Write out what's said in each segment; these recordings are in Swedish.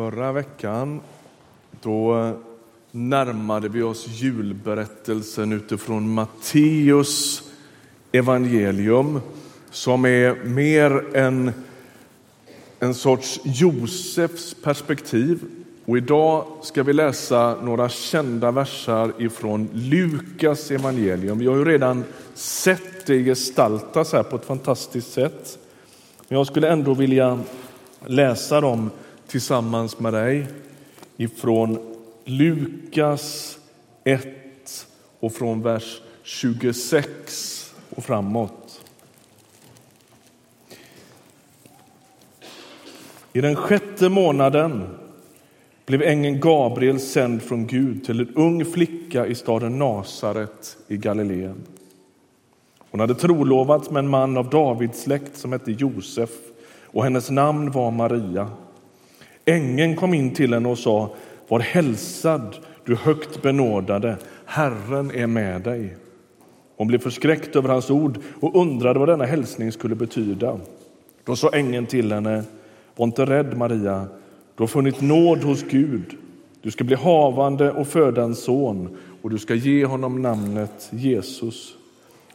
Förra veckan då närmade vi oss julberättelsen utifrån Matteus evangelium som är mer en, en sorts Josefs perspektiv. Och idag ska vi läsa några kända versar ifrån Lukas evangelium. Vi har ju redan sett det gestaltas här på ett fantastiskt sätt. Men jag skulle ändå vilja läsa dem tillsammans med dig ifrån Lukas 1 och från vers 26 och framåt. I den sjätte månaden blev ängeln Gabriel sänd från Gud till en ung flicka i staden Nasaret i Galileen. Hon hade trolovats med en man av Davids släkt som hette Josef och hennes namn var Maria. Ängeln kom in till henne och sa Var hälsad, du högt benådade, Herren är med dig. Hon blev förskräckt över hans ord och undrade vad denna hälsning skulle betyda. Då sa ängeln till henne Var inte rädd, Maria, du har funnit nåd hos Gud. Du ska bli havande och föda en son och du ska ge honom namnet Jesus.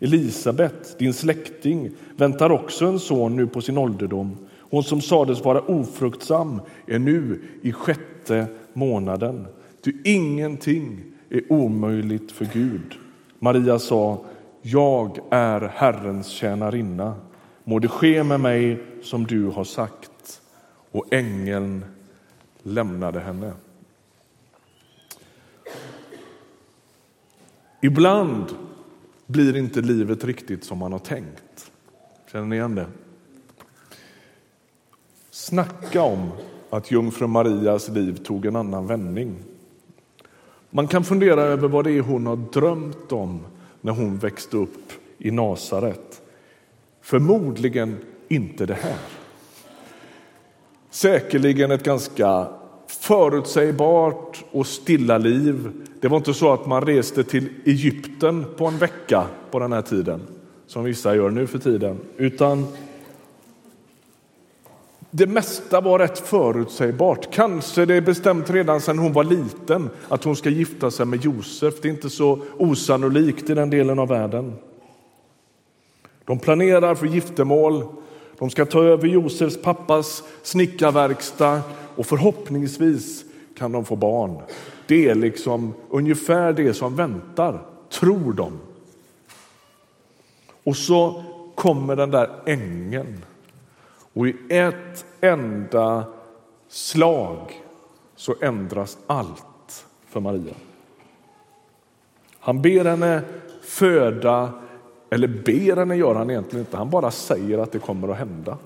Elisabet, din släkting, väntar också en son nu på sin ålderdom. Hon som sades vara ofruktsam är nu i sjätte månaden. Ty ingenting är omöjligt för Gud. Maria sa, jag är Herrens tjänarinna. Må det ske med mig som du har sagt. Och ängeln lämnade henne. Ibland blir inte livet riktigt som man har tänkt. Känner ni igen det? Snacka om att jungfru Marias liv tog en annan vändning. Man kan fundera över vad det är hon har drömt om när hon växte upp i Nasaret. Förmodligen inte det här. Säkerligen ett ganska förutsägbart och stilla liv. Det var inte så att man reste till Egypten på en vecka på den här tiden, som vissa gör nu för tiden, utan det mesta var rätt förutsägbart. Kanske det är bestämt redan sedan hon var liten att hon ska gifta sig med Josef. Det är inte så osannolikt i den delen av världen. De planerar för giftermål. De ska ta över Josefs pappas snickarverkstad och förhoppningsvis kan de få barn. Det är liksom ungefär det som väntar, tror de. Och så kommer den där ängeln och i ett enda slag så ändras allt för Maria. Han ber henne föda, eller ber henne gör han egentligen inte, han bara säger att det kommer att hända.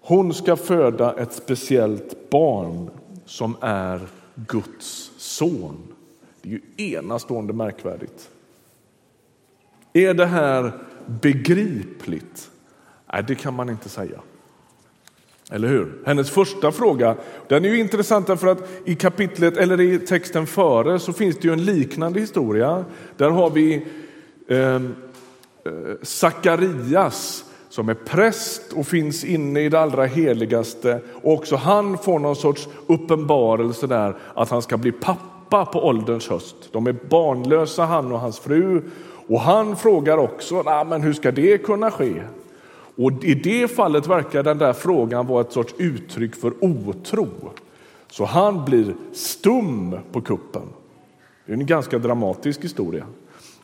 Hon ska föda ett speciellt barn som är Guds son. Det är ju enastående märkvärdigt. Är det här begripligt? Nej, det kan man inte säga. Eller hur? Hennes första fråga den är ju intressant därför att i kapitlet eller i texten före så finns det ju en liknande historia. Där har vi Sakarias eh, som är präst och finns inne i det allra heligaste. Och också han får någon sorts uppenbarelse där att han ska bli pappa på ålderns höst. De är barnlösa han och hans fru. Och han frågar också, nah, men hur ska det kunna ske? Och i det fallet verkar den där frågan vara ett sorts uttryck för otro. Så han blir stum på kuppen. Det är en ganska dramatisk historia.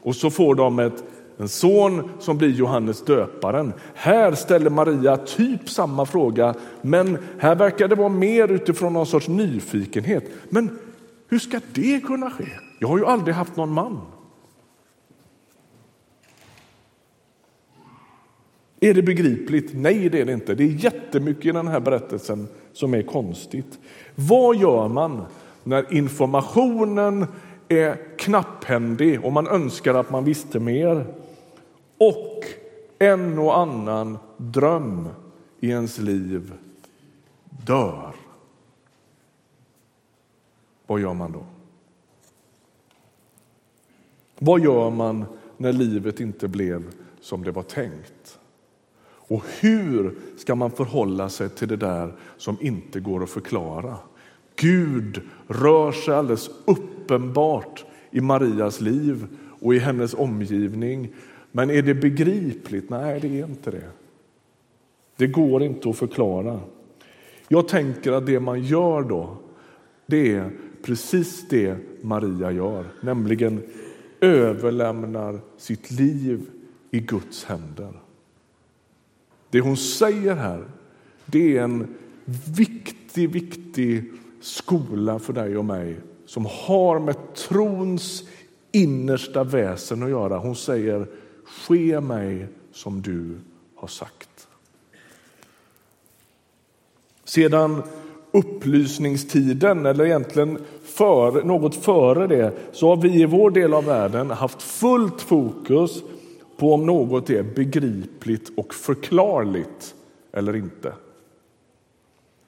Och så får de ett en son som blir Johannes döparen. Här ställer Maria typ samma fråga, men här verkar det vara mer utifrån någon sorts nyfikenhet. Men hur ska det kunna ske? Jag har ju aldrig haft någon man. Är det begripligt? Nej, det är det inte. Det är jättemycket i den här berättelsen som är konstigt. Vad gör man när informationen är knapphändig och man önskar att man visste mer och en och annan dröm i ens liv dör? Vad gör man då? Vad gör man när livet inte blev som det var tänkt? Och hur ska man förhålla sig till det där som inte går att förklara? Gud rör sig alldeles uppenbart i Marias liv och i hennes omgivning. Men är det begripligt? Nej, det är inte det. Det går inte att förklara. Jag tänker att det man gör då, det är precis det Maria gör, nämligen överlämnar sitt liv i Guds händer. Det hon säger här, det är en viktig, viktig skola för dig och mig som har med trons innersta väsen att göra. Hon säger ske mig som du har sagt. Sedan upplysningstiden, eller egentligen för, något före det, så har vi i vår del av världen haft fullt fokus på om något är begripligt och förklarligt eller inte.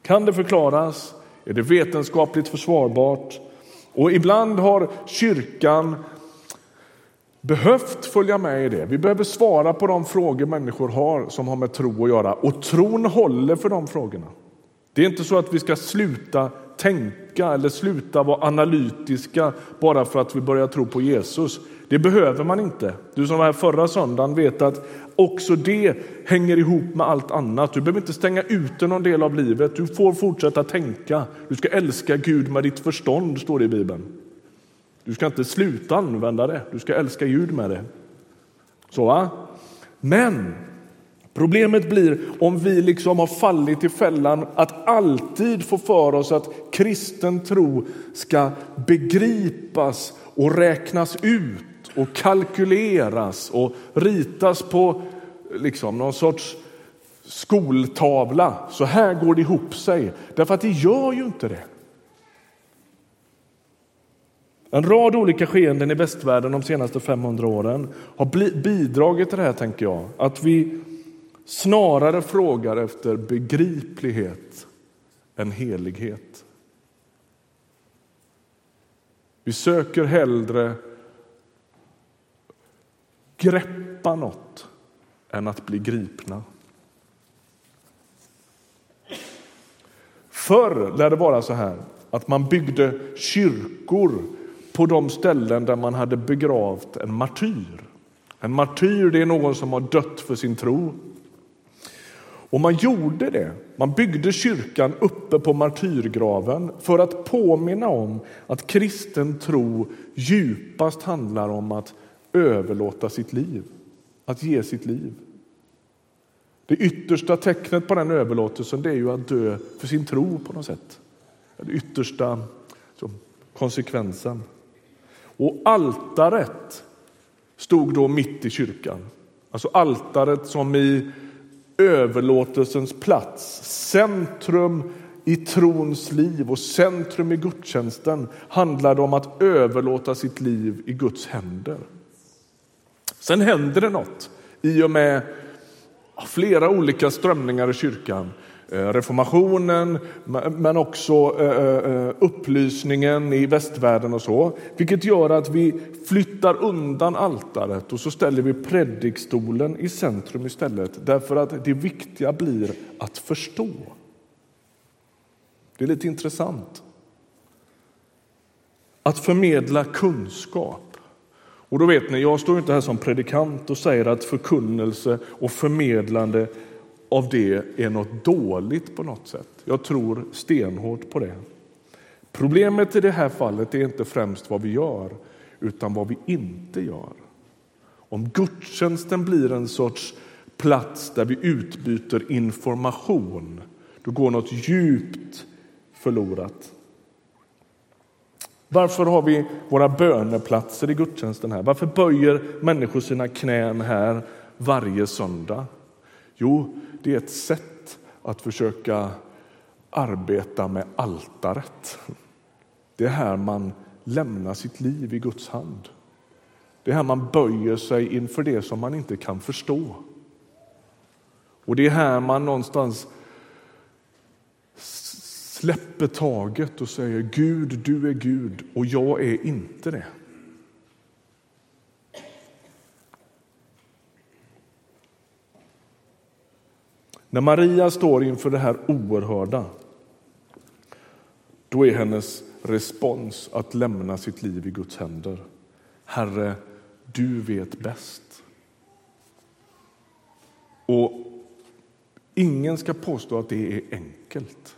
Kan det förklaras? Är det vetenskapligt försvarbart? Och ibland har kyrkan behövt följa med i det. Vi behöver svara på de frågor människor har som har med tro att göra och tron håller för de frågorna. Det är inte så att vi ska sluta tänka eller sluta vara analytiska bara för att vi börjar tro på Jesus. Det behöver man inte. Du som var här förra söndagen vet att också det hänger ihop med allt annat. Du behöver inte stänga ute någon del av livet. Du får fortsätta tänka. Du ska älska Gud med ditt förstånd, står det i Bibeln. Du ska inte sluta använda det. Du ska älska Gud med det. Så va? Men Problemet blir om vi liksom har fallit i fällan att alltid få för oss att kristen tro ska begripas och räknas ut och kalkyleras och ritas på liksom någon sorts skoltavla. Så här går det ihop sig. Därför att det gör ju inte det. En rad olika skeenden i västvärlden de senaste 500 åren har bidragit till det här, tänker jag. Att vi snarare frågar efter begriplighet än helighet. Vi söker hellre greppa något än att bli gripna. Förr lär det vara så här att man byggde kyrkor på de ställen där man hade begravt en martyr. En martyr det är någon som har dött för sin tro. Och man gjorde det. Man byggde kyrkan uppe på martyrgraven för att påminna om att kristen tro djupast handlar om att överlåta sitt liv, att ge sitt liv. Det yttersta tecknet på den överlåtelsen det är ju att dö för sin tro på något sätt. Det yttersta konsekvensen. Och altaret stod då mitt i kyrkan. Alltså altaret som i överlåtelsens plats, centrum i trons liv och centrum i gudstjänsten handlade om att överlåta sitt liv i Guds händer. Sen händer det något i och med flera olika strömningar i kyrkan. Eh, reformationen, men också eh, eh, upplysningen i västvärlden och så. Vilket gör att vi flyttar undan altaret och så ställer vi predikstolen i centrum istället. Därför att det viktiga blir att förstå. Det är lite intressant. Att förmedla kunskap. Och då vet ni, jag står inte här som predikant och säger att förkunnelse och förmedlande av det är något dåligt på något sätt. Jag tror stenhårt på det. Problemet i det här fallet är inte främst vad vi gör, utan vad vi inte gör. Om gudstjänsten blir en sorts plats där vi utbyter information, då går något djupt förlorat. Varför har vi våra böneplatser i gudstjänsten här? Varför böjer människor sina knän här varje söndag? Jo, det är ett sätt att försöka arbeta med altaret. Det är här man lämnar sitt liv i Guds hand. Det är här man böjer sig inför det som man inte kan förstå. Och det är här man någonstans släpper taget och säger Gud, du är Gud och jag är inte det. När Maria står inför det här oerhörda, då är hennes respons att lämna sitt liv i Guds händer. Herre, du vet bäst. Och ingen ska påstå att det är enkelt.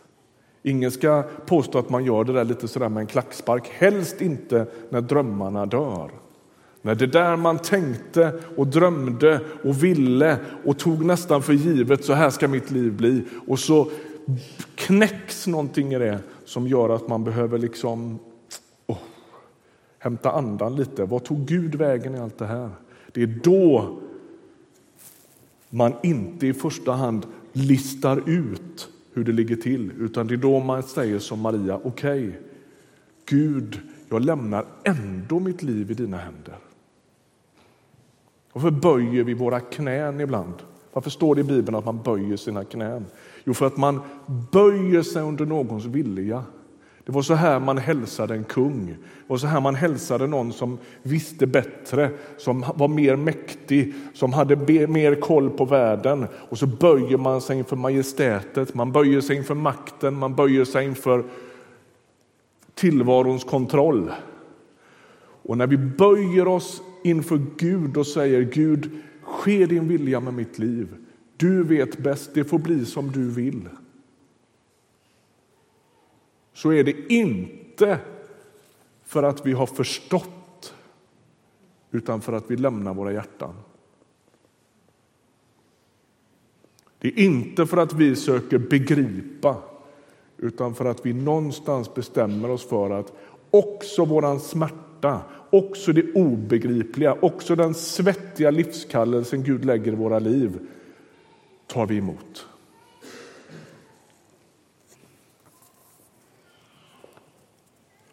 Ingen ska påstå att man gör det där lite sådär med en klackspark. Helst inte när drömmarna dör. När det där man tänkte och drömde och ville och tog nästan för givet, så här ska mitt liv bli. Och så knäcks någonting i det som gör att man behöver liksom oh, hämta andan lite. Vad tog Gud vägen i allt det här? Det är då man inte i första hand listar ut hur det ligger till, utan det är då man säger som Maria, okej, okay, Gud, jag lämnar ändå mitt liv i dina händer. Varför böjer vi våra knän ibland? Varför står det i Bibeln att man böjer sina knän? Jo, för att man böjer sig under någons vilja. Det var så här man hälsade en kung. Det var så här man hälsade någon som visste bättre, som var mer mäktig, som hade mer koll på världen. Och så böjer man sig inför majestätet, man böjer sig inför makten, man böjer sig inför tillvarons kontroll. Och när vi böjer oss inför Gud och säger Gud, ske din vilja med mitt liv. Du vet bäst, det får bli som du vill. Så är det inte för att vi har förstått utan för att vi lämnar våra hjärtan. Det är inte för att vi söker begripa utan för att vi någonstans bestämmer oss för att också våran smärta också det obegripliga, också den svettiga livskallelsen Gud lägger i våra liv tar vi emot.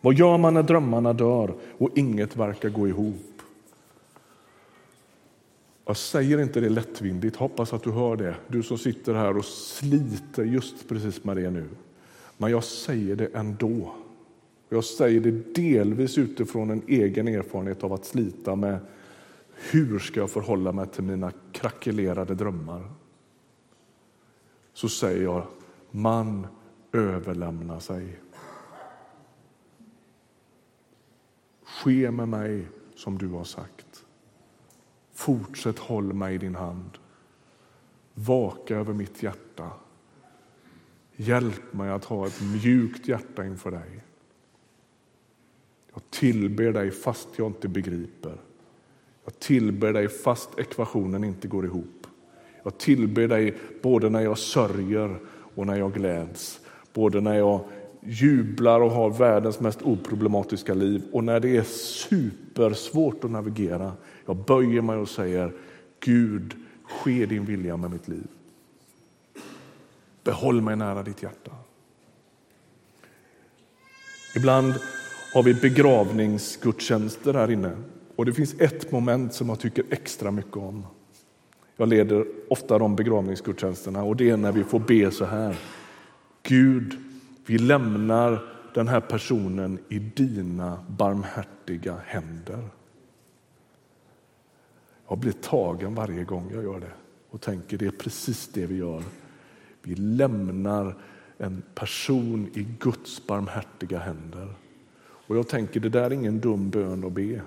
Vad gör man när drömmarna dör och inget verkar gå ihop? Jag säger inte det lättvindigt, hoppas att du hör det, du som sitter här och sliter just precis med det nu. Men jag säger det ändå. Jag säger det delvis utifrån en egen erfarenhet av att slita med hur ska jag förhålla mig till mina krackelerade drömmar. Så säger jag, man överlämnar sig. Ske med mig som du har sagt. Fortsätt håll mig i din hand. Vaka över mitt hjärta. Hjälp mig att ha ett mjukt hjärta inför dig. Jag tillber dig fast jag inte begriper. Jag tillber dig fast ekvationen inte går ihop. Jag tillber dig både när jag sörjer och när jag gläds. Både när jag jublar och har världens mest oproblematiska liv och när det är supersvårt att navigera. Jag böjer mig och säger Gud, ske din vilja med mitt liv. Behåll mig nära ditt hjärta. Ibland har vi begravningsgudstjänster här inne. Och det finns ett moment som jag tycker extra mycket om. Jag leder ofta de begravningsgudstjänsterna och det är när vi får be så här. Gud, vi lämnar den här personen i dina barmhärtiga händer. Jag blir tagen varje gång jag gör det och tänker det är precis det vi gör. Vi lämnar en person i Guds barmhärtiga händer. Och jag tänker, det där är ingen dum bön att be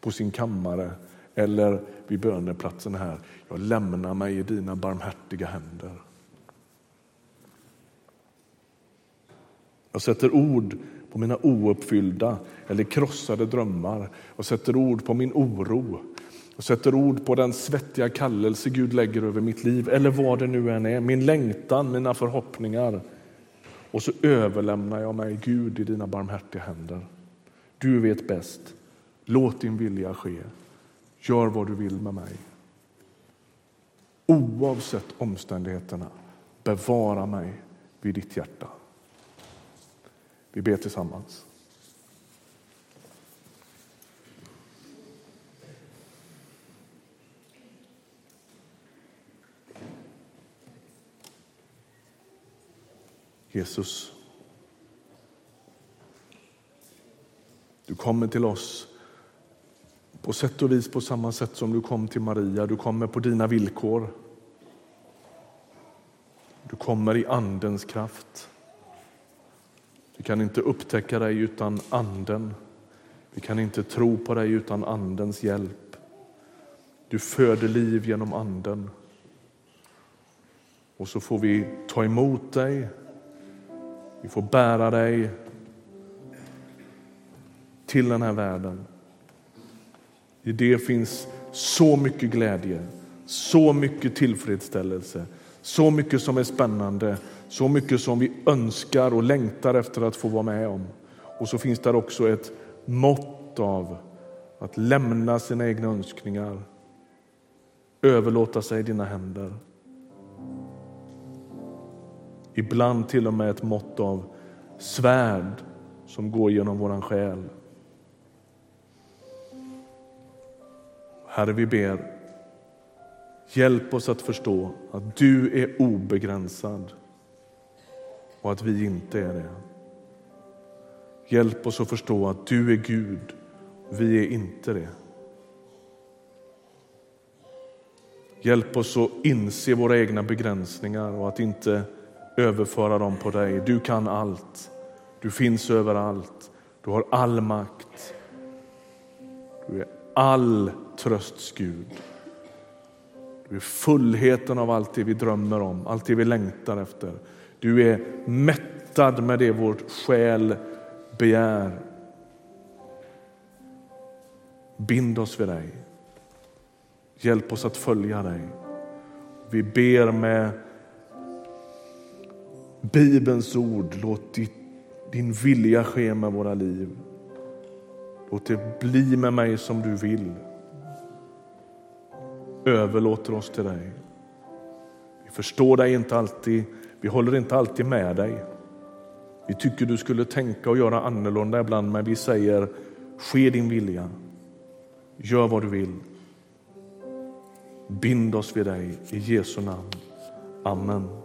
på sin kammare eller vid böneplatsen här. Jag lämnar mig i dina barmhärtiga händer. Jag sätter ord på mina ouppfyllda eller krossade drömmar. Jag sätter ord på min oro. Jag sätter ord på den svettiga kallelse Gud lägger över mitt liv eller vad det nu än är. Min längtan, mina förhoppningar. Och så överlämnar jag mig, Gud, i dina barmhärtiga händer. Du vet bäst. Låt din vilja ske. Gör vad du vill med mig. Oavsett omständigheterna, bevara mig vid ditt hjärta. Vi ber tillsammans. Jesus, du kommer till oss på sätt och vis på samma sätt som du kom till Maria. Du kommer på dina villkor. Du kommer i Andens kraft. Vi kan inte upptäcka dig utan Anden. Vi kan inte tro på dig utan Andens hjälp. Du föder liv genom Anden. Och så får vi ta emot dig. Vi får bära dig till den här världen. I det finns så mycket glädje, så mycket tillfredsställelse, så mycket som är spännande, så mycket som vi önskar och längtar efter att få vara med om. Och så finns där också ett mått av att lämna sina egna önskningar, överlåta sig i dina händer. Ibland till och med ett mått av svärd som går genom våran själ. Herre, vi ber, hjälp oss att förstå att du är obegränsad och att vi inte är det. Hjälp oss att förstå att du är Gud, vi är inte det. Hjälp oss att inse våra egna begränsningar och att inte överföra dem på dig. Du kan allt. Du finns överallt. Du har all makt. Du är all trösts Gud. Du är fullheten av allt det vi drömmer om, allt det vi längtar efter. Du är mättad med det vår själ begär. Bind oss vid dig. Hjälp oss att följa dig. Vi ber med Bibelns ord, låt din vilja ske med våra liv. Låt det bli med mig som du vill. Överlåter oss till dig. Vi förstår dig inte alltid, vi håller inte alltid med dig. Vi tycker du skulle tänka och göra annorlunda ibland, men vi säger ske din vilja. Gör vad du vill. Bind oss vid dig i Jesu namn. Amen.